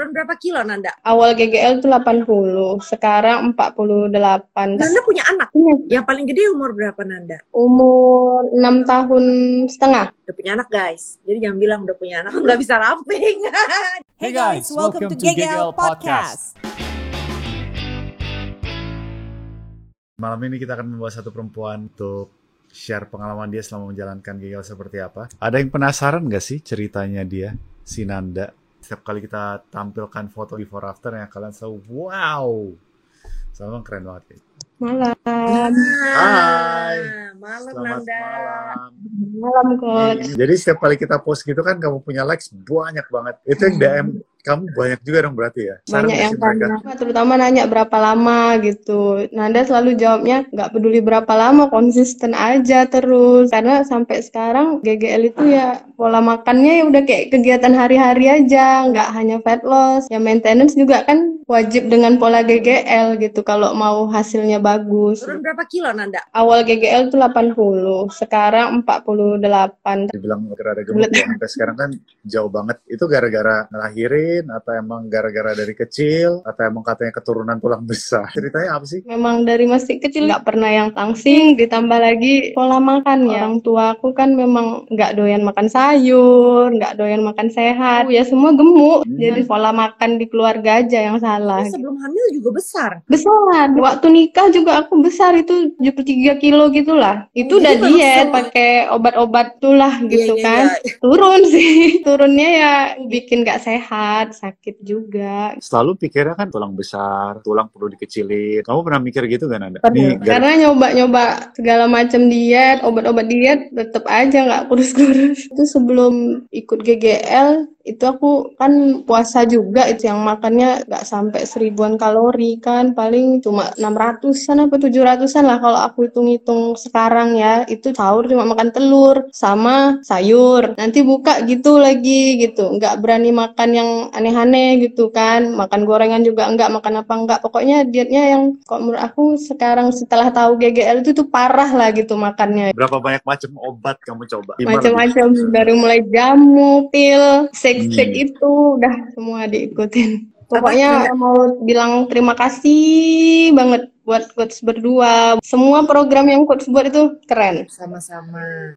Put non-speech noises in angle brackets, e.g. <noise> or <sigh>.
Turun berapa kilo Nanda? Awal GGL tuh 80, sekarang 48. Nanda punya anak? Punya. Yang paling gede umur berapa Nanda? Umur 6 tahun setengah. Udah punya anak guys. Jadi jangan bilang udah punya anak, <laughs> nggak bisa ramping. <laughs> Hey guys, welcome, to GGL Podcast. Malam ini kita akan membawa satu perempuan untuk share pengalaman dia selama menjalankan GGL seperti apa. Ada yang penasaran gak sih ceritanya dia, si Nanda? Setiap kali kita tampilkan foto before after yang kalian selalu wow. Selalu keren banget. Ya. Malam. Hai. Malam Selamat Nanda. malam. Malam, Coach. Jadi setiap kali kita post gitu kan kamu punya likes banyak banget. Itu yang DM kamu banyak juga dong berarti ya? Saran Banyak yang tanya, terutama nanya berapa lama gitu. Nanda selalu jawabnya nggak peduli berapa lama, konsisten aja terus. Karena sampai sekarang GGL itu ya pola makannya ya udah kayak kegiatan hari-hari aja, nggak hanya fat loss. Ya maintenance juga kan wajib dengan pola GGL gitu kalau mau hasilnya bagus. Turun berapa kilo Nanda? Awal GGL tuh 80, sekarang 48. Dibilang rada gemuk ya, sampai sekarang kan jauh banget. Itu gara-gara ngelahirin atau emang gara-gara dari kecil atau emang katanya keturunan tulang besar? Ceritanya apa sih? Memang dari masih kecil nggak pernah yang tangsing, ditambah lagi pola makan ya. Orang tua aku kan memang nggak doyan makan sayur, nggak doyan makan sehat. Ya semua gemuk. Hmm. Jadi pola makan di keluarga aja yang salah. Tapi sebelum hamil juga besar. Besar. Waktu nikah juga aku besar itu 73 kilo gitulah. Itu Oh, udah diet pakai obat-obat tuh lah gitu Iya, iya, kan. iya. Turun sih. <laughs> Turunnya ya bikin nggak sehat, sakit juga. Selalu pikirnya kan tulang besar, tulang perlu dikecilin. Kamu pernah mikir gitu kan Anda? Pernah. Karena nyoba-nyoba segala macam diet, obat-obat diet, tetap aja nggak kurus-kurus. Itu sebelum ikut GGL, itu aku kan puasa juga, itu yang makannya nggak sampai seribuan kalori kan, paling cuma 600-an apa 700-an lah kalau aku hitung-hitung sekarang ya. Itu sahur cuma makan telur sama sayur. Nanti buka gitu lagi gitu, nggak berani makan yang aneh-aneh gitu kan, makan gorengan juga enggak, makan apa enggak. Pokoknya dietnya yang kok menurut aku sekarang setelah tahu GGL itu tuh parah lah gitu makannya. Berapa banyak macam obat kamu coba? Macam-macam dari mulai jamu, pil, shake-shake Hmm. itu udah semua diikutin. Pokoknya mau bilang terima kasih banget buat coach berdua. Semua program yang coach buat itu keren. Sama-sama.